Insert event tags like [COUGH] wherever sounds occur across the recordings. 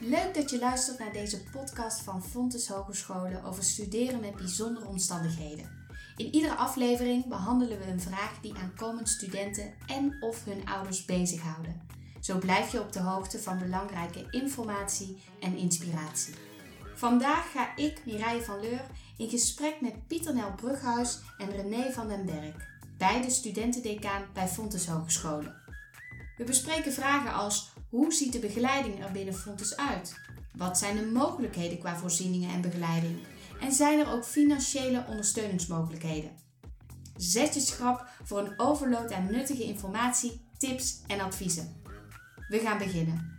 Leuk dat je luistert naar deze podcast van Fontes Hogescholen over studeren met bijzondere omstandigheden. In iedere aflevering behandelen we een vraag die aankomend studenten en of hun ouders bezighouden. Zo blijf je op de hoogte van belangrijke informatie en inspiratie. Vandaag ga ik, Mireille van Leur, in gesprek met Pieter Nel Brughuis en René van den Berg, beide studentendecaan bij Fontes Hogescholen. We bespreken vragen als hoe ziet de begeleiding er binnen Fontes uit? Wat zijn de mogelijkheden qua voorzieningen en begeleiding? En zijn er ook financiële ondersteuningsmogelijkheden? Zet je schrap voor een overload aan nuttige informatie, tips en adviezen. We gaan beginnen.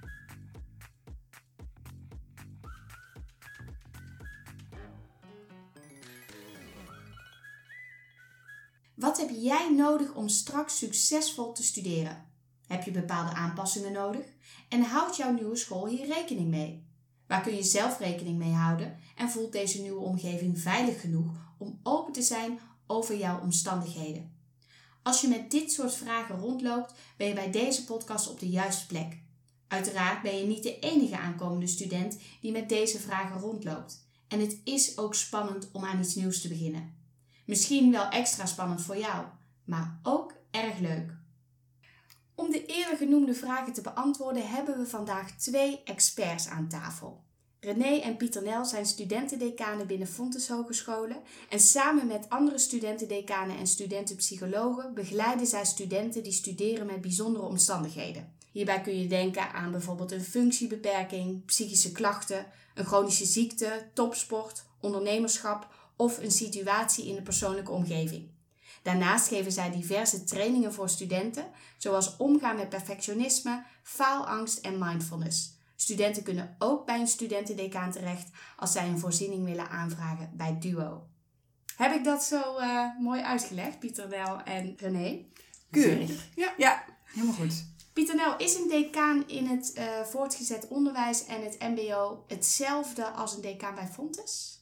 Wat heb jij nodig om straks succesvol te studeren? Heb je bepaalde aanpassingen nodig? En houdt jouw nieuwe school hier rekening mee? Waar kun je zelf rekening mee houden en voelt deze nieuwe omgeving veilig genoeg om open te zijn over jouw omstandigheden? Als je met dit soort vragen rondloopt, ben je bij deze podcast op de juiste plek. Uiteraard ben je niet de enige aankomende student die met deze vragen rondloopt. En het is ook spannend om aan iets nieuws te beginnen. Misschien wel extra spannend voor jou, maar ook erg leuk. Om de eerder genoemde vragen te beantwoorden hebben we vandaag twee experts aan tafel. René en Pieter Nel zijn studentendecanen binnen Fontes Hogescholen en samen met andere studentendecanen en studentenpsychologen begeleiden zij studenten die studeren met bijzondere omstandigheden. Hierbij kun je denken aan bijvoorbeeld een functiebeperking, psychische klachten, een chronische ziekte, topsport, ondernemerschap of een situatie in de persoonlijke omgeving. Daarnaast geven zij diverse trainingen voor studenten, zoals omgaan met perfectionisme, faalangst en mindfulness. Studenten kunnen ook bij een studentendecaan terecht als zij een voorziening willen aanvragen bij Duo. Heb ik dat zo uh, mooi uitgelegd, Pieter Nel en René? Keurig. Ja. ja, helemaal goed. Pieter Nel, is een decaan in het uh, voortgezet onderwijs en het MBO hetzelfde als een decaan bij Fontes?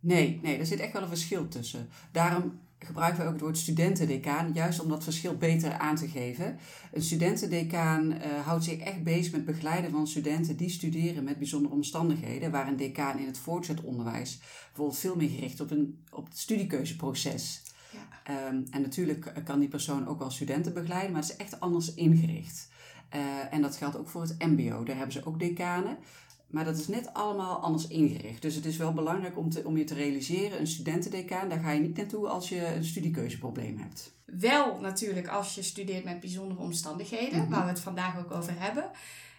Nee, nee, er zit echt wel een verschil tussen. Daarom gebruiken we ook het woord studentendecaan, juist om dat verschil beter aan te geven. Een studentendecaan uh, houdt zich echt bezig met begeleiden van studenten die studeren met bijzondere omstandigheden, waar een decaan in het voortgezet onderwijs bijvoorbeeld veel meer gericht op, een, op het studiekeuzeproces. Ja. Um, en natuurlijk kan die persoon ook wel studenten begeleiden, maar het is echt anders ingericht. Uh, en dat geldt ook voor het MBO. Daar hebben ze ook decanen. Maar dat is net allemaal anders ingericht. Dus het is wel belangrijk om, te, om je te realiseren, een studentendecaan, daar ga je niet naartoe als je een studiekeuzeprobleem hebt. Wel natuurlijk als je studeert met bijzondere omstandigheden, mhm. waar we het vandaag ook over hebben.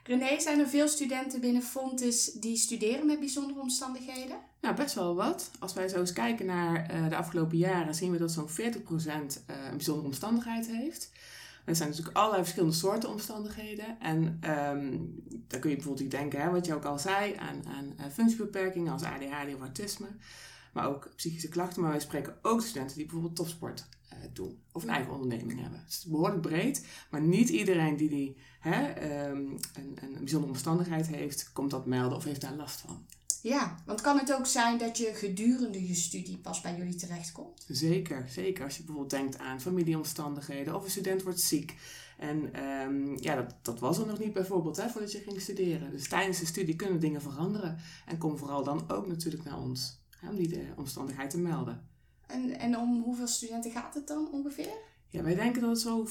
René, zijn er veel studenten binnen Fontes die studeren met bijzondere omstandigheden? Nou, best wel wat. Als wij zo eens kijken naar uh, de afgelopen jaren, zien we dat zo'n 40% uh, een bijzondere omstandigheid heeft. Er zijn natuurlijk allerlei verschillende soorten omstandigheden. En um, daar kun je bijvoorbeeld denken, hè, wat je ook al zei, aan, aan uh, functiebeperkingen als ADHD of autisme. Maar ook psychische klachten. Maar wij spreken ook studenten die bijvoorbeeld topsport uh, doen. Of een eigen onderneming hebben. Het is behoorlijk breed. Maar niet iedereen die, die hè, um, een, een bijzondere omstandigheid heeft, komt dat melden of heeft daar last van. Ja, want kan het ook zijn dat je gedurende je studie pas bij jullie terechtkomt? Zeker, zeker. Als je bijvoorbeeld denkt aan familieomstandigheden of een student wordt ziek. En um, ja, dat, dat was er nog niet bijvoorbeeld hè, voordat je ging studeren. Dus tijdens de studie kunnen dingen veranderen. En kom vooral dan ook natuurlijk naar ons hè, om die de omstandigheid te melden. En, en om hoeveel studenten gaat het dan ongeveer? Ja, wij denken dat het zo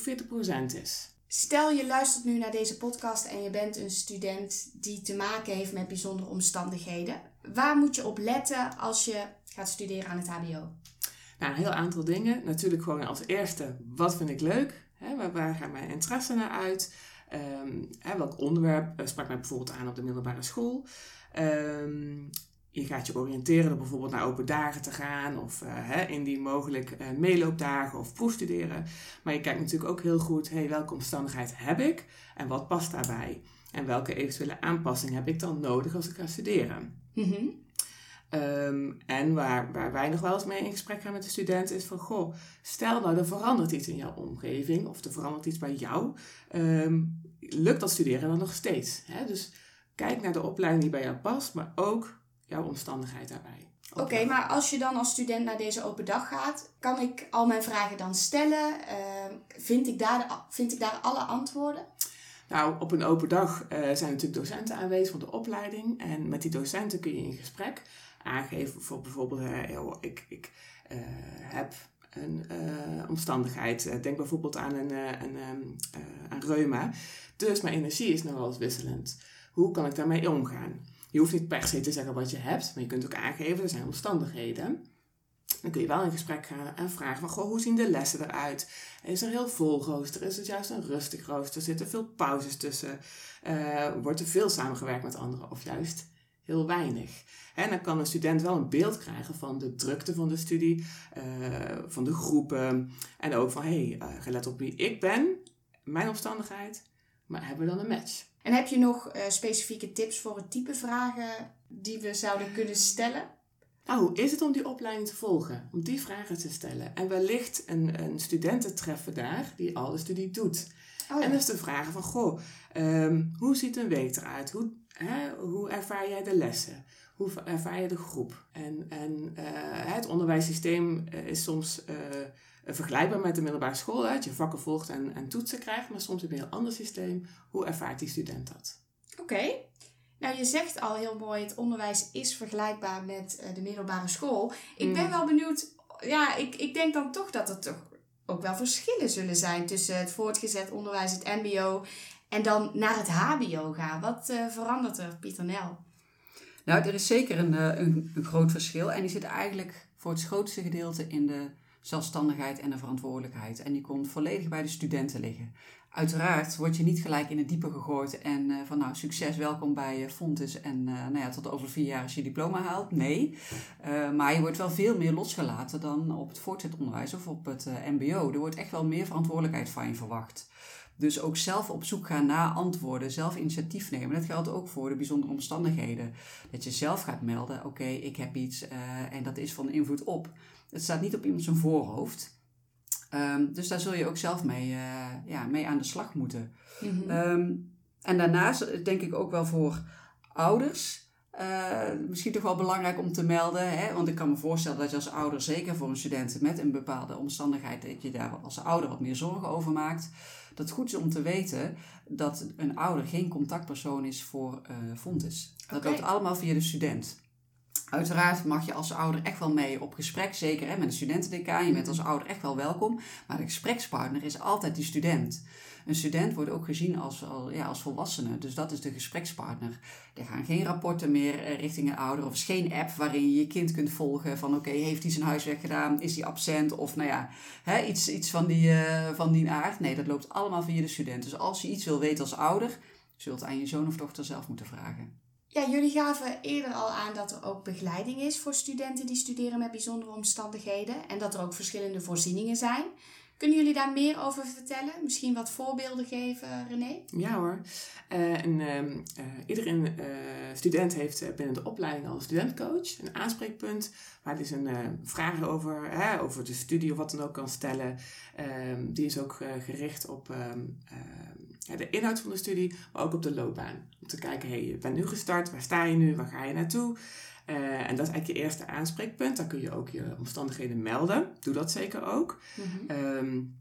40% is. Stel je luistert nu naar deze podcast en je bent een student die te maken heeft met bijzondere omstandigheden. Waar moet je op letten als je gaat studeren aan het HBO? Nou, een heel aantal dingen. Natuurlijk gewoon als eerste, wat vind ik leuk? Waar, gaat mijn interesse naar uit? Hè, welk onderwerp uh, sprak mij bijvoorbeeld aan op de middelbare school? Um, je gaat je oriënteren door bijvoorbeeld naar open dagen te gaan of uh, hè, indien mogelijk uh, meeloopdagen of proefstuderen. Maar je kijkt natuurlijk ook heel goed, hey, welke omstandigheid heb ik en wat past daarbij? En welke eventuele aanpassing heb ik dan nodig als ik ga studeren? Mm um, en waar, waar wij nog wel eens mee in gesprek gaan met de studenten is van, goh, stel nou er verandert iets in jouw omgeving of er verandert iets bij jou. Um, lukt dat studeren dan nog steeds? Hè? Dus kijk naar de opleiding die bij jou past, maar ook jouw omstandigheid daarbij. Oké, maar als je dan als student naar deze open dag gaat, kan ik al mijn vragen dan stellen? Ehm, vind, ik daar de, vind ik daar alle antwoorden? Nou, op een open dag uh, zijn natuurlijk docenten aanwezig van de opleiding. En met die docenten kun je in gesprek aangeven voor bijvoorbeeld, uh, ik, ik uh, heb een omstandigheid. Denk bijvoorbeeld aan, een, een, aan reuma. Dus mijn energie is nogal eens wisselend. Hoe kan ik daarmee omgaan? Je hoeft niet per se te zeggen wat je hebt, maar je kunt ook aangeven, er zijn omstandigheden. Dan kun je wel in gesprek gaan en vragen van, goh, hoe zien de lessen eruit? Is er heel vol rooster? Is het juist een rustig rooster? Zitten veel pauzes tussen? Uh, wordt er veel samengewerkt met anderen of juist heel weinig? En dan kan een student wel een beeld krijgen van de drukte van de studie, uh, van de groepen en ook van, hé, hey, uh, gelet op wie ik ben, mijn omstandigheid, maar hebben we dan een match? En heb je nog uh, specifieke tips voor het type vragen die we zouden kunnen stellen? Nou, hoe is het om die opleiding te volgen? Om die vragen te stellen. En wellicht een, een studenten treffen daar die al de studie doet. Oh, ja. En dus de vragen van, goh, um, hoe ziet een week eruit? Hoe, hè, hoe ervaar jij de lessen? Hoe ervaar je de groep? En, en uh, het onderwijssysteem is soms uh, vergelijkbaar met de middelbare school. Dat je vakken volgt en, en toetsen krijgt, maar soms heb je een heel ander systeem. Hoe ervaart die student dat? Oké. Nou, je zegt al heel mooi, het onderwijs is vergelijkbaar met uh, de middelbare school. Ik ben mm. wel benieuwd, ja, ik, ik denk dan toch dat er toch ook wel verschillen zullen zijn tussen het voortgezet onderwijs, het MBO en dan naar het HBO gaan. Wat uh, verandert er, Pieter Nel? Nou, er is zeker een, een, een groot verschil en die zit eigenlijk voor het grootste gedeelte in de zelfstandigheid en de verantwoordelijkheid. En die komt volledig bij de studenten liggen. Uiteraard word je niet gelijk in het diepe gegooid en uh, van nou succes, welkom bij uh, en uh, nou ja, tot over vier jaar als je diploma haalt. Nee, maar je wordt wel veel meer losgelaten dan op het voortgezet onderwijs of op het MBO. Er wordt echt wel meer verantwoordelijkheid van je verwacht. Dus ook zelf op zoek gaan naar antwoorden, zelf initiatief nemen. Dat geldt ook voor de bijzondere omstandigheden. Dat je zelf gaat melden, oké, ik heb iets en dat is van invloed op. Het staat niet op iemand zijn voorhoofd. Um, dus daar zul je ook zelf mee, uh, ja, mee aan de slag moeten. Mm -hmm. um, en daarnaast denk ik ook wel voor ouders. Uh, misschien toch wel belangrijk om te melden. Hè? Want ik kan me voorstellen dat je als ouder, zeker voor een student met een bepaalde omstandigheid, dat je daar als ouder wat meer zorgen over maakt. Dat het goed is om te weten dat een ouder geen contactpersoon is voor uh, Fontes. Dat okay. loopt allemaal via de student. Uiteraard mag je als ouder echt wel mee op gesprek, zeker hè, met een studentendecaan. Je bent als ouder echt wel welkom, maar de gesprekspartner is altijd die student. Een student wordt ook gezien als, ja, als volwassene, dus dat is de gesprekspartner. Er gaan geen rapporten meer eh, richting een ouder, of is geen app waarin je je kind kunt volgen van oké, heeft hij zijn huiswerk gedaan, is hij absent of nou ja, hè, iets, iets van, die, uh, van die aard. Nee, dat loopt allemaal via de student. Dus als je iets wil weten als ouder, zult aan je zoon of dochter zelf moeten vragen. Ja, jullie gaven eerder al aan dat er ook begeleiding is voor studenten die studeren met bijzondere omstandigheden en dat er ook verschillende voorzieningen zijn. Kunnen jullie daar meer over vertellen? Misschien wat voorbeelden geven, René? Ja hoor. Uh, en, uh, uh, iedere student heeft binnen de opleiding al een studentcoach, een aanspreekpunt, waar dus een vraag over, over de studie of wat dan ook kan stellen. Ehm, die is ook gericht op ehm, de inhoud van de studie, maar ook op de loopbaan. Om te kijken, hey, je bent nu gestart, waar sta je nu, waar ga je naartoe? Uh, en dat is eigenlijk je eerste aanspreekpunt. Daar kun je ook je omstandigheden melden. Doe dat zeker ook. Mm-hmm. um,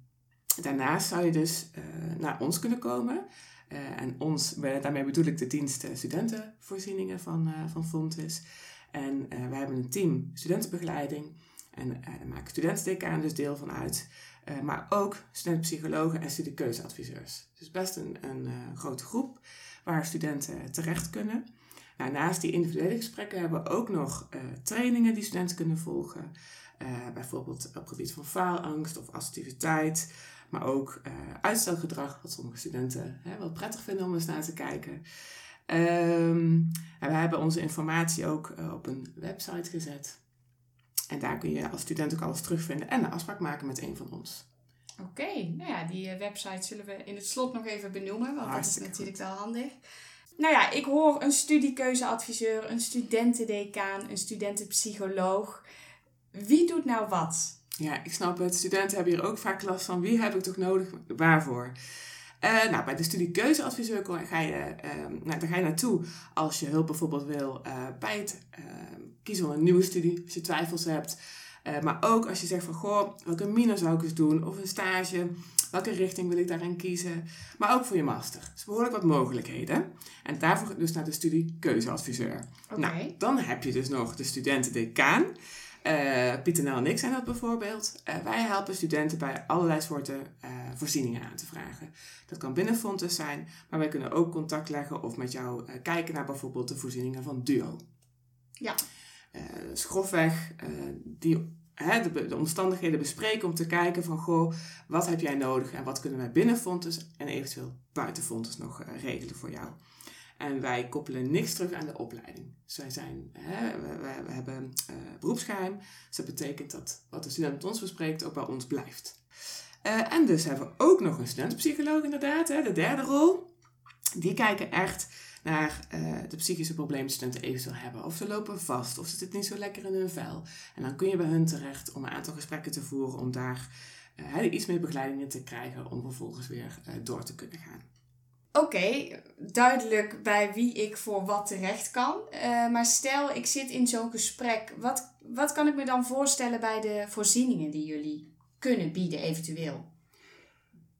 daarnaast zou je dus uh, naar ons kunnen komen. Uh, en ons, daarmee bedoel ik de dienst studentenvoorzieningen van, van Fontis. En wij hebben een team studentenbegeleiding. En daar maken studentendecaan dus deel van uit. Uh, maar ook studentenpsychologen en studiekeuzeadviseurs. Dus best een, een uh, grote groep waar studenten terecht kunnen. Nou, naast die individuele gesprekken hebben we ook nog uh, trainingen die studenten kunnen volgen. bijvoorbeeld op het gebied van faalangst of assertiviteit. Maar ook uitstelgedrag, wat sommige studenten hè, wel prettig vinden om eens naar te kijken. Um, en we hebben onze informatie ook op een website gezet. En daar kun je als student ook alles terugvinden en een afspraak maken met een van ons. Oké, nou ja, die eh, website zullen we in het slot nog even benoemen, want Hartstikke dat is natuurlijk wel handig. Nou ja, ik hoor een studiekeuzeadviseur, een studentendecaan, een studentenpsycholoog. Wie doet nou wat? Ja, ik snap het. Studenten hebben hier ook vaak last van. Wie heb ik toch nodig? Waarvoor? Uh, nou, bij de studiekeuzeadviseur ga je, uh, nou, daar ga je naartoe als je hulp bijvoorbeeld wil uh, bij het kiezen voor een nieuwe studie als je twijfels hebt. Eh, maar ook als je zegt van, goh, welke minor zou ik eens doen? Of een stage, welke richting wil ik daarin kiezen? Maar ook voor je master. Dus behoorlijk wat mogelijkheden. En daarvoor dus naar de studie keuzeadviseur. Oké. Nou, dan heb je dus nog de studentendecaan. Uh, Pieter Nel en ik zijn dat bijvoorbeeld. Uh, wij helpen studenten bij allerlei soorten uh, voorzieningen aan te vragen. Dat kan binnen Fontes zijn, maar wij kunnen ook contact leggen of met jou kijken naar bijvoorbeeld de voorzieningen van DUO. Ja. Dus grofweg die, de, de, omstandigheden bespreken om te kijken van goh, wat heb jij nodig en wat kunnen wij binnen Fontes en eventueel buiten nog regelen voor jou. En wij koppelen niks terug aan de opleiding. Wij zijn, hè, we, hebben beroepsgeheim. Dus dat betekent dat wat de student met ons bespreekt ook bij ons blijft. En dus hebben we ook nog een studentenpsycholoog inderdaad, hè, de derde rol. Die kijken echt naar uh, de psychische problemen die studenten eventueel hebben. Of ze lopen vast, of ze zitten niet zo lekker in hun vel. En dan kun je bij hun terecht om een aantal gesprekken te voeren om daar iets meer begeleiding in te krijgen om vervolgens weer door te kunnen gaan. Oké, duidelijk bij wie ik voor wat terecht kan. Uh, maar stel, ik zit in zo'n gesprek. Wat, wat kan ik me dan voorstellen bij de voorzieningen die jullie kunnen bieden, eventueel?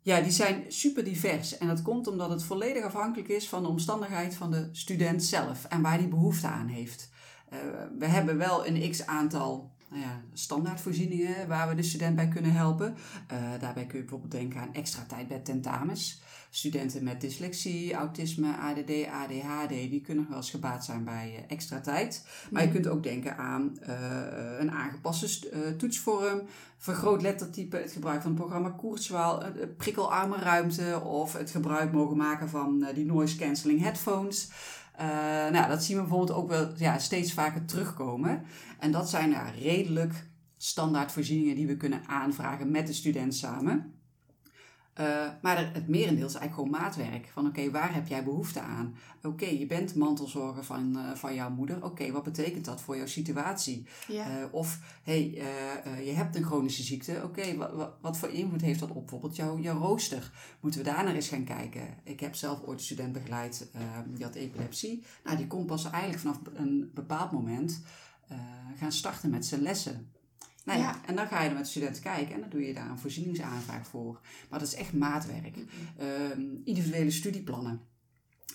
Ja, die zijn super divers. En dat komt omdat het volledig afhankelijk is van de omstandigheid van de student zelf en waar die behoefte aan heeft. Uh, we hebben wel een x aantal nou ja, standaardvoorzieningen waar we de student bij kunnen helpen. Uh, daarbij kun je bijvoorbeeld denken aan extra tijd bij tentamens. Studenten met dyslexie, autisme, ADD, ADHD, die kunnen wel eens gebaat zijn bij uh, extra tijd. Maar je kunt ook denken aan uh, een aangepaste toetsvorm, vergroot lettertype, het gebruik van het programma Kurzweil, prikkelarme ruimte of het gebruik mogen maken van die noise cancelling headphones. Uh, nou, dat zien we bijvoorbeeld ook wel ja, steeds vaker terugkomen. En dat zijn ja, redelijk standaard voorzieningen die we kunnen aanvragen met de student samen. Uh, maar het merendeel is eigenlijk gewoon maatwerk. Van oké, okay, waar heb jij behoefte aan? Oké, okay, je bent mantelzorger van, uh, van jouw moeder. Oké, okay, wat betekent dat voor jouw situatie? Ja. Uh, of hey, je hebt een chronische ziekte. Oké, wat, wat, wat, voor invloed heeft dat op bijvoorbeeld jouw, jouw rooster? Moeten we daar naar eens gaan kijken? Ik heb zelf ooit een student begeleid, die had epilepsie. Nou, die kon pas eigenlijk vanaf een bepaald moment gaan starten met zijn lessen. Nou ja, en dan ga je er met studenten kijken en dan doe je daar een voorzieningsaanvraag voor. Maar dat is echt maatwerk. Um, individuele studieplannen.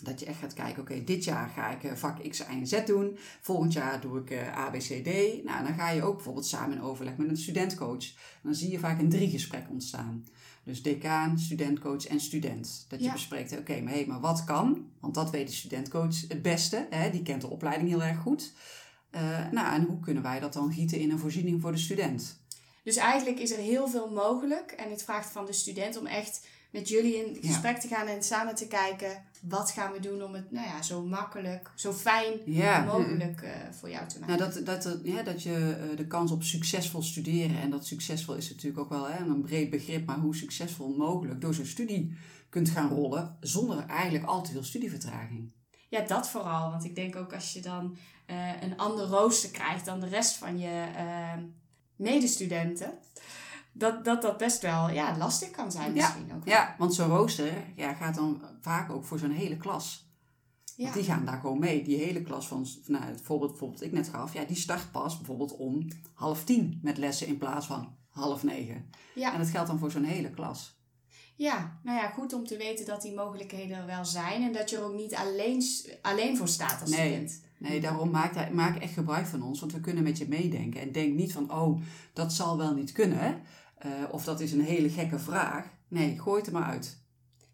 Dat je echt gaat kijken, oké, dit jaar ga ik uh, vak X, Y en Z doen. Volgend jaar doe ik uh, A, B, C, D. Nou, dan ga je ook bijvoorbeeld samen in overleg met een studentcoach. dan zie je vaak een driegesprek ontstaan. Dus decaan, studentcoach en student. Dat je ja. bespreekt, oké, maar, hey, maar wat kan? Want dat weet de studentcoach het beste. Hè? Die kent de opleiding heel erg goed. Uh, nou, en hoe kunnen wij dat dan gieten in een voorziening voor de student? Dus eigenlijk is er heel veel mogelijk. En het vraagt van de student om echt met jullie in gesprek ja. te gaan en samen te kijken... wat gaan we doen om het nou ja, zo makkelijk, zo fijn ja. mogelijk uh, voor jou te maken. Nou, dat, dat, ja, dat je uh, de kans op succesvol studeren... en dat succesvol is natuurlijk ook wel hè, een breed begrip... maar hoe succesvol mogelijk door zo'n studie kunt gaan rollen... zonder eigenlijk al te veel studievertraging. Ja, dat vooral. Want ik denk ook als je dan uh, een ander rooster krijgt dan de rest van je uh, medestudenten. Dat, dat dat best wel ja, lastig kan zijn misschien ja. ook. Ja, want zo'n rooster ja, gaat dan vaak ook voor zo'n hele klas. Ja. Die gaan daar gewoon mee. Die hele klas van, nou, het voorbeeld bijvoorbeeld ik net gaf, ja, die start pas bijvoorbeeld om half tien met lessen in plaats van half negen. Ja. En dat geldt dan voor zo'n hele klas. Ja, nou ja, goed om te weten dat die mogelijkheden er wel zijn en dat je er ook niet alleen, alleen voor staat als nee. student. Nee, daarom maak, maak echt gebruik van ons, want we kunnen met je meedenken. En denk niet van, oh, dat zal wel niet kunnen, uh, of dat is een hele gekke vraag. Nee, gooi het er maar uit.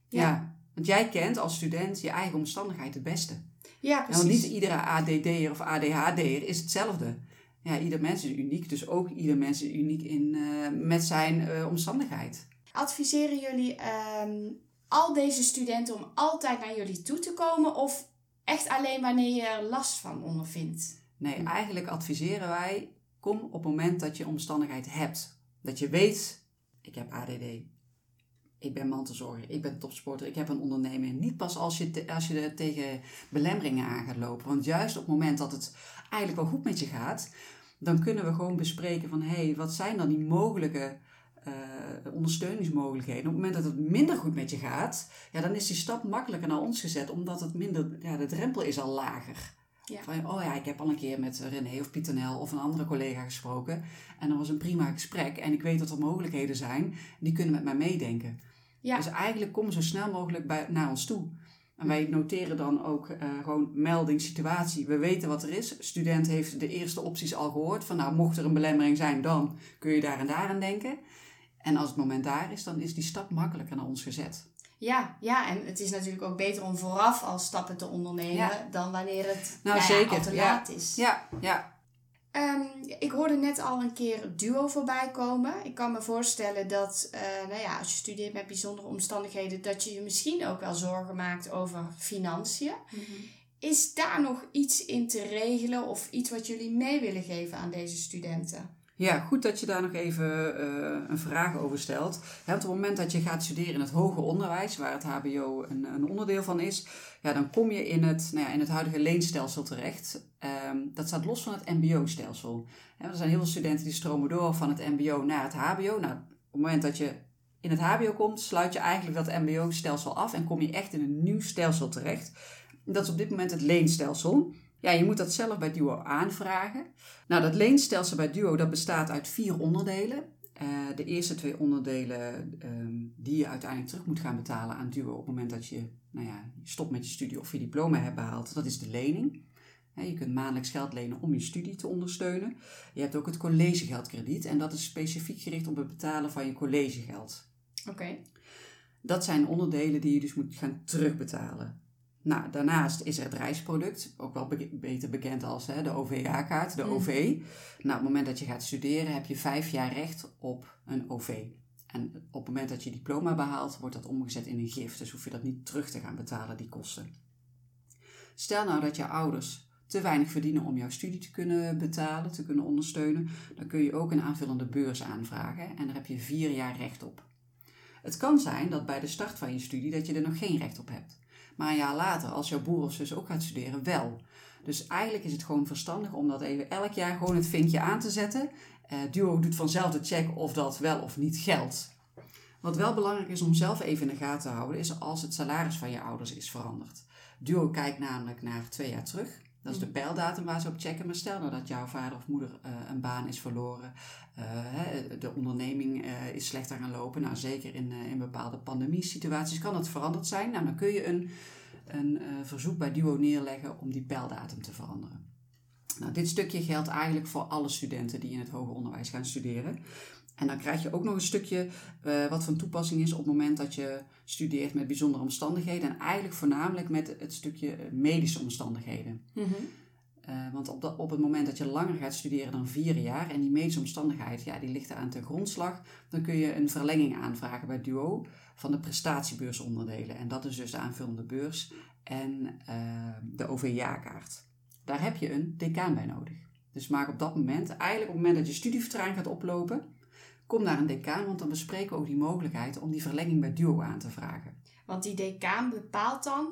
Ja. ja. Want jij kent als student je eigen omstandigheid het beste. Ja, precies. Want niet iedere ADD'er of ADHD'er is hetzelfde. Ja, ieder mens is uniek, dus ook ieder mens is uniek in, uh, met zijn uh, omstandigheid. Adviseren jullie um, al deze studenten om altijd naar jullie toe te komen of echt alleen wanneer je er last van ondervindt? Nee, eigenlijk adviseren wij, kom op het moment dat je omstandigheid hebt. Dat je weet, ik heb ADD, ik ben mantelzorger, ik ben topsporter, ik heb een onderneming. Niet pas als je, te, als je er tegen belemmeringen aan gaat lopen. Want juist op het moment dat het eigenlijk wel goed met je gaat, dan kunnen we gewoon bespreken van, hé, hey, wat zijn dan die mogelijke uh, ondersteuningsmogelijkheden. Op het moment dat het minder goed met je gaat, ja, dan is die stap makkelijker naar ons gezet, omdat het minder, ja, de drempel is al lager Ja. Van, oh ja, ik heb al een keer met René of Pieter Nel of een andere collega gesproken. En dat was een prima gesprek. En ik weet dat er mogelijkheden zijn. Die kunnen met mij meedenken. Ja. Dus eigenlijk kom zo snel mogelijk bij, naar ons toe. En wij noteren dan ook eh, gewoon melding, situatie. We weten wat er is. Student heeft de eerste opties al gehoord. Van nou, mocht er een belemmering zijn, dan kun je daar en daar aan denken. En als het moment daar is, dan is die stap makkelijker naar ons gezet. Ja, ja, en het is natuurlijk ook beter om vooraf al stappen te ondernemen Ja. dan wanneer het Nou, nou ja, zeker, al te ja. laat is. Ja, ja. Ehm, ik hoorde net al een keer duo voorbij komen. Ik kan me voorstellen dat eh, nou ja, als je studeert met bijzondere omstandigheden, dat je je misschien ook wel zorgen maakt over financiën. Is daar nog iets in te regelen of iets wat jullie mee willen geven aan deze studenten? Ja, goed dat je daar nog even eh, een vraag over stelt. Op het moment dat je gaat studeren in het hoger onderwijs, waar het HBO een, een onderdeel van is, ja, dan kom je in het, nou ja, in het huidige leenstelsel terecht. Ehm, dat staat los van het MBO-stelsel. Er zijn heel veel studenten die stromen door van het MBO naar het HBO. Nou, op het moment dat je in het HBO komt, sluit je eigenlijk dat MBO-stelsel af en kom je echt in een nieuw stelsel terecht. Dat is op dit moment het leenstelsel. Ja, je moet dat zelf bij Duo aanvragen. Nou, dat leenstelsel bij Duo dat bestaat uit vier onderdelen. Eh, de eerste twee onderdelen ehm, die je uiteindelijk terug moet gaan betalen aan Duo op het moment dat je, nou ja, stopt met je studie of je diploma hebt behaald, dat is de lening. Je kunt maandelijks geld lenen om je studie te ondersteunen. Je hebt ook het collegegeldkrediet en dat is specifiek gericht op het betalen van je collegegeld. Oké. Dat zijn onderdelen die je dus moet gaan terugbetalen. Nou, daarnaast is er het reisproduct, ook wel be- beter bekend als hè, de OV-kaart, de Mm. OV. Nou, op het moment dat je gaat studeren heb je vijf jaar recht op een OV. En op het moment dat je diploma behaalt, wordt dat omgezet in een gift. Dus hoef je dat niet terug te gaan betalen, die kosten. Stel nou dat je ouders te weinig verdienen om jouw studie te kunnen betalen, te kunnen ondersteunen, dan kun je ook een aanvullende beurs aanvragen en daar heb je vier jaar recht op. Het kan zijn dat bij de start van je studie dat je er nog geen recht op hebt. Maar een jaar later, als jouw broer of zus ook gaat studeren, wel. Dus eigenlijk is het gewoon verstandig om dat even elk jaar gewoon het vinkje aan te zetten. Eh, Duo doet vanzelf de check of dat wel of niet geldt. Wat wel belangrijk is om zelf even in de gaten te houden, is als het salaris van je ouders is veranderd. Duo kijkt namelijk naar twee jaar terug. Dat is de pijldatum waar ze op checken. Maar stel nou dat jouw vader of moeder eh, een baan is verloren. eh, de onderneming eh, is slechter gaan lopen. Nou, zeker in, in bepaalde pandemiesituaties kan het veranderd zijn. Nou, dan kun je een, een verzoek bij Duo neerleggen om die pijldatum te veranderen. Nou, dit stukje geldt eigenlijk voor alle studenten die in het hoger onderwijs gaan studeren. En dan krijg je ook nog een stukje eh, wat van toepassing is op het moment dat je studeert met bijzondere omstandigheden. En eigenlijk voornamelijk met het stukje eh, medische omstandigheden. Mhm. Eh, want op, dat, op het moment dat je langer gaat studeren dan vier jaar en die medische omstandigheid, ja, die ligt aan ten grondslag, dan kun je een verlenging aanvragen bij Duo van de prestatiebeursonderdelen. En dat is dus de aanvullende beurs en de OV-jaarkaart. Daar heb je een decaan bij nodig. Dus maak op dat moment, eigenlijk op het moment dat je studievertraging gaat oplopen, kom naar een decaan, want dan bespreken we ook die mogelijkheid om die verlenging bij Duo aan te vragen. Want die decaan bepaalt dan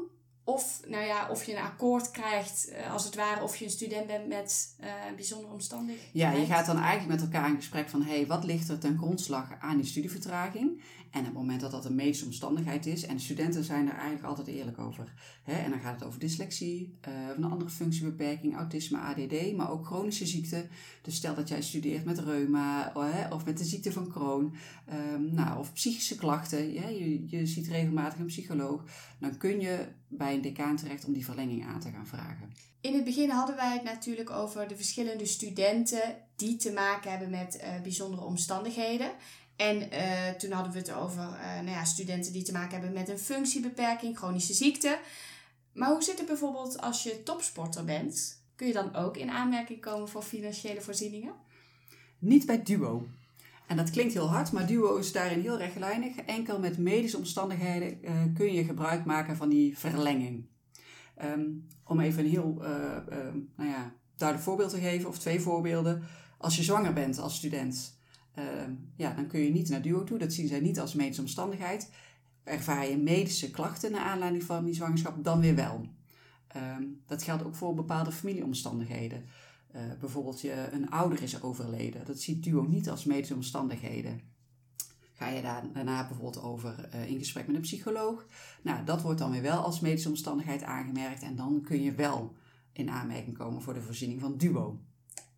of, nou ja, of je een akkoord krijgt, eh, als het ware, of je een student bent met eh, bijzondere omstandigheden. Ja, je gaat dan eigenlijk met elkaar in gesprek van... hé, hey, wat ligt er ten grondslag aan die studievertraging? En op het moment dat dat een medische omstandigheid is... en studenten zijn er eigenlijk altijd eerlijk over. Hè? En dan gaat het over dyslexie, of een andere functiebeperking... autisme, ADD, maar ook chronische ziekten. Dus stel dat jij studeert met reuma hè, of met de ziekte van Crohn... ehm, nou, of psychische klachten, ja, je, je ziet regelmatig een psycholoog... dan kun je bij een decaan terecht om die verlenging aan te gaan vragen. In het begin hadden wij het natuurlijk over de verschillende studenten die te maken hebben met eh, bijzondere omstandigheden. En eh, toen hadden we het over eh, nou ja, studenten die te maken hebben met een functiebeperking, chronische ziekte. Maar hoe zit het bijvoorbeeld als je topsporter bent? Kun je dan ook in aanmerking komen voor financiële voorzieningen? Niet bij Duo. En dat klinkt heel hard, maar Duo is daarin heel rechtlijnig. Enkel met medische omstandigheden eh, kun je gebruik maken van die verlenging. Ehm, om even een heel eh, eh, nou ja, duidelijk voorbeeld te geven, of twee voorbeelden. Als je zwanger bent als student, ehm, ja, dan kun je niet naar Duo toe. Dat zien zij niet als medische omstandigheid. Ervaar je medische klachten naar aanleiding van die zwangerschap, dan weer wel. Ehm, dat geldt ook voor bepaalde familieomstandigheden. Uh, bijvoorbeeld je, een ouder is overleden. Dat ziet Duo niet als medische omstandigheden. Ga je daar, daarna bijvoorbeeld over uh, in gesprek met een psycholoog? Nou, dat wordt dan weer wel als medische omstandigheid aangemerkt en dan kun je wel in aanmerking komen voor de voorziening van DUO.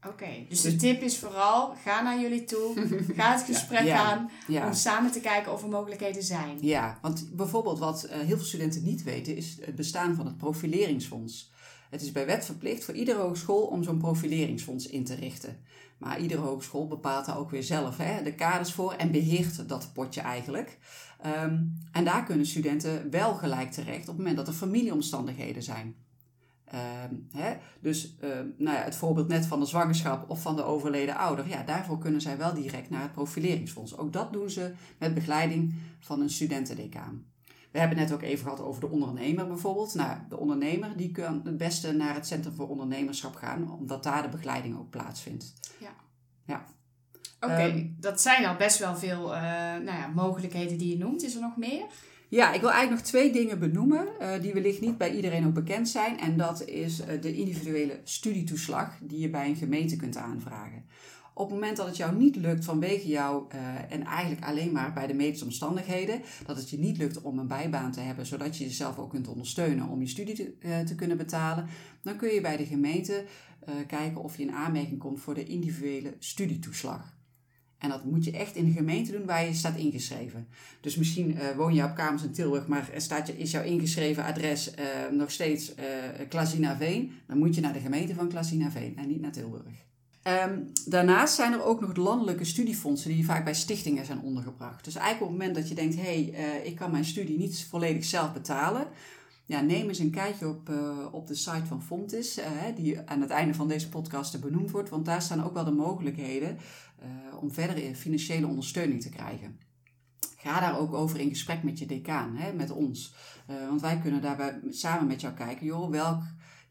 Oké, dus de tip is vooral, ga naar jullie toe, [LAUGHS] ga het gesprek Ja. aan Ja. om samen te kijken of er mogelijkheden zijn. Ja, want bijvoorbeeld wat eh, heel veel studenten niet weten is het bestaan van het profileringsfonds. Het is bij wet verplicht voor iedere hogeschool om zo'n profileringsfonds in te richten. Maar iedere hogeschool bepaalt daar ook weer zelf hè, de kaders voor en beheert dat potje eigenlijk. Ehm, en daar kunnen studenten wel gelijk terecht op het moment dat er familieomstandigheden zijn. Ehm, hè, dus ehm, nou ja, het voorbeeld net van de zwangerschap of van de overleden ouder, ja, daarvoor kunnen zij wel direct naar het profileringsfonds. Ook dat doen ze met begeleiding van een studentendecaan. We hebben net ook even gehad over de ondernemer bijvoorbeeld. Nou, de ondernemer die kan het beste naar het Centrum voor Ondernemerschap gaan, omdat daar de begeleiding ook plaatsvindt. Oké, Ehm, dat zijn al best wel veel eh, nou ja, mogelijkheden die je noemt. Is er nog meer? Ja, ik wil eigenlijk nog twee dingen benoemen eh, die wellicht niet bij iedereen ook bekend zijn. En dat is eh, de individuele studietoeslag die je bij een gemeente kunt aanvragen. Op het moment dat het jou niet lukt vanwege jou eh, en eigenlijk alleen maar bij de medische omstandigheden, dat het je niet lukt om een bijbaan te hebben, zodat je jezelf ook kunt ondersteunen om je studie te, eh, te kunnen betalen, dan kun je bij de gemeente eh, kijken of je in aanmerking komt voor de individuele studietoeslag. En dat moet je echt in de gemeente doen waar je staat ingeschreven. Dus misschien woon je op kamers in Tilburg, maar staat je, is jouw ingeschreven adres nog steeds eh Klazinaveen. Dan moet je naar de gemeente van Klazinaveen en niet naar Tilburg. Ehm, daarnaast zijn er ook nog landelijke studiefondsen die vaak bij stichtingen zijn ondergebracht. Dus eigenlijk op het moment dat je denkt, hé, hey, eh, ik kan mijn studie niet volledig zelf betalen. Ja, neem eens een kijkje op, eh, op de site van Fontis, eh, die aan het einde van deze podcast benoemd wordt. Want daar staan ook wel de mogelijkheden om verdere financiële ondersteuning te krijgen. Ga daar ook over in gesprek met je decaan, hè, met ons. Want wij kunnen daarbij samen met jou kijken, joh, welk,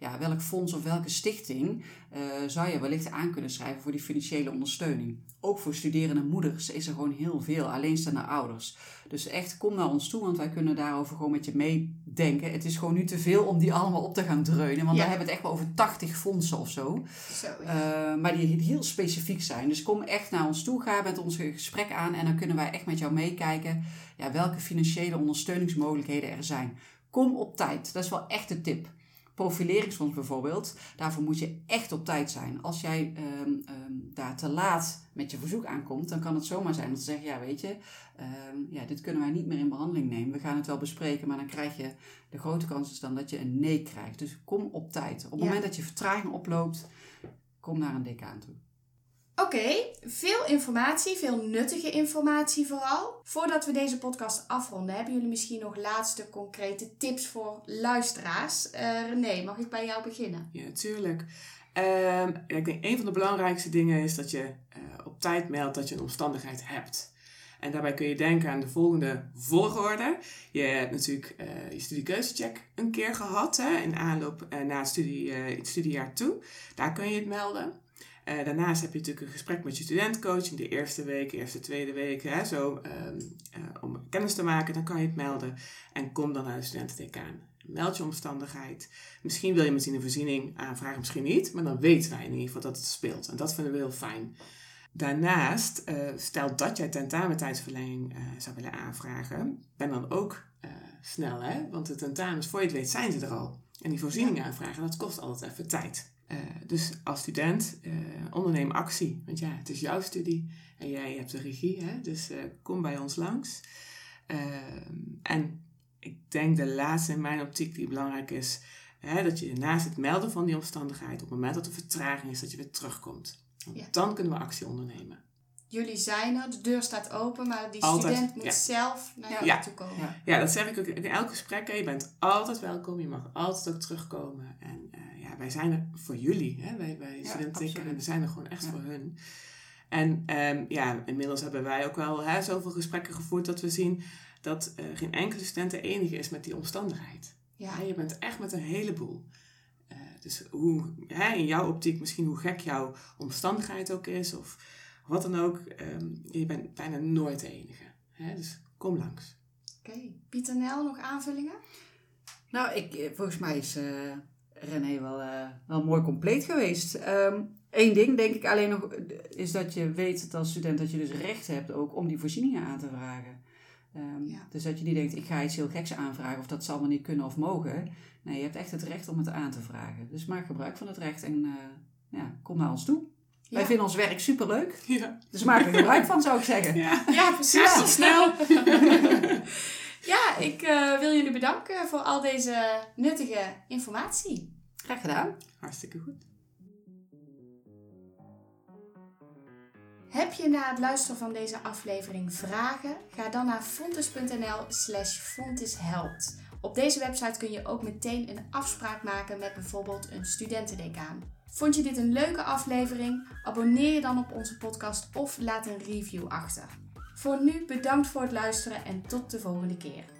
ja, welk fonds of welke stichting eh, zou je wellicht aan kunnen schrijven voor die financiële ondersteuning. Ook voor studerende moeders is er gewoon heel veel, alleenstaande ouders. Dus echt, kom naar ons toe, want wij kunnen daarover gewoon met je meedenken. Het is gewoon nu te veel om die allemaal op te gaan dreunen, want Ja. daar hebben we het echt wel over 80 fondsen of zo. Zo, ja. Uh, maar die heel specifiek zijn. Dus kom echt naar ons toe, ga met ons gesprek aan en dan kunnen wij echt met jou meekijken ja, welke financiële ondersteuningsmogelijkheden er zijn. Kom op tijd, dat is wel echt de tip. Profileringsfonds bijvoorbeeld, daarvoor moet je echt op tijd zijn. Als jij ehm, ehm, daar te laat met je verzoek aankomt, dan kan het zomaar zijn dat ze zeggen, ja weet je, ehm, ja, dit kunnen wij niet meer in behandeling nemen. We gaan het wel bespreken, maar dan krijg je, de grote kans is dan dat je een nee krijgt. Dus kom op tijd. Op het Ja. moment dat je vertraging oploopt, kom naar een decaan toe. Oké, veel informatie, veel nuttige informatie vooral. Voordat we deze podcast afronden, hebben jullie misschien nog laatste concrete tips voor luisteraars? Eh René, mag ik bij jou beginnen? Ja, natuurlijk. Ehm, ik denk een van de belangrijkste dingen is dat je eh, op tijd meldt dat je een omstandigheid hebt. En daarbij kun je denken aan de volgende volgorde. Je hebt natuurlijk eh, je studiekeuzecheck een keer gehad hè, in aanloop eh, naar het studiejaar toe. Daar kun je het melden. Eh, daarnaast heb je natuurlijk een gesprek met je studentcoach in de eerste week, eerste, tweede week, hè, zo, ehm, eh, om kennis te maken. Dan kan je het melden en kom dan naar de studentendecaan. Meld je omstandigheid. Misschien wil je meteen een voorziening aanvragen, misschien niet, maar dan weten wij in ieder geval dat het speelt. En dat vinden we heel fijn. Daarnaast, eh, stel dat jij tentamentijdsverlenging eh, zou willen aanvragen, ben dan ook snel, hè? want de tentamens, voor je het weet, zijn ze er al. En die voorziening aanvragen, dat kost altijd even tijd. Eh, dus als student, eh, onderneem actie. Want ja, het is jouw studie en jij hebt de regie, hè? dus eh, kom bij ons langs. En ik denk de laatste in mijn optiek die belangrijk is, hè, dat je naast het melden van die omstandigheid, op het moment dat er vertraging is, dat je weer terugkomt. Want Ja. Dan kunnen we actie ondernemen. Jullie zijn er, de deur staat open, maar die Altijd, student moet ja. zelf naar jou Ja. toe komen. Ja. Ja, dat zeg ik ook in elk gesprek. hè. Je bent altijd welkom. Je mag altijd ook terugkomen. En ja, wij zijn er voor jullie. Hè? Wij, wij Ja, studenten absoluut. we zijn er gewoon echt Ja. voor hun. En ehm, ja, inmiddels hebben wij ook wel hè, zoveel gesprekken gevoerd dat we zien dat eh, geen enkele student de enige is met die omstandigheid. Ja. Ja, je bent echt met een heleboel. Eh, dus hoe, hè, in jouw optiek misschien hoe gek jouw omstandigheid ook is of wat dan ook, ehm, je bent bijna nooit de enige. Hè? Dus kom langs. Oké, Pieter Nel, nog aanvullingen? Nou, ik, eh, volgens mij is eh, René wel, eh, wel mooi compleet geweest. Eén ding denk ik alleen nog, is dat je weet als student dat je dus recht hebt ook om die voorzieningen aan te vragen. Ehm, Ja. Dus dat je niet denkt, ik ga iets heel geks aanvragen of dat zal me niet kunnen of mogen. Nee, je hebt echt het recht om het aan te vragen. Dus maak gebruik van het recht en eh, ja, kom naar ons toe. Wij vinden ons werk superleuk, Ja. dus maak er gebruik van zou ik zeggen. Ja. Ja, precies. Zo snel. [LAUGHS] Ja, ik eh, wil jullie bedanken voor al deze nuttige informatie. Graag gedaan. Hartstikke goed. Heb je na het luisteren van deze aflevering vragen? Ga dan naar fontes.nl slash fonteshelpt. Op deze website kun je ook meteen een afspraak maken met bijvoorbeeld een studentendecaan. Vond je dit een leuke aflevering? Abonneer je dan op onze podcast of laat een review achter. Voor nu bedankt voor het luisteren en tot de volgende keer.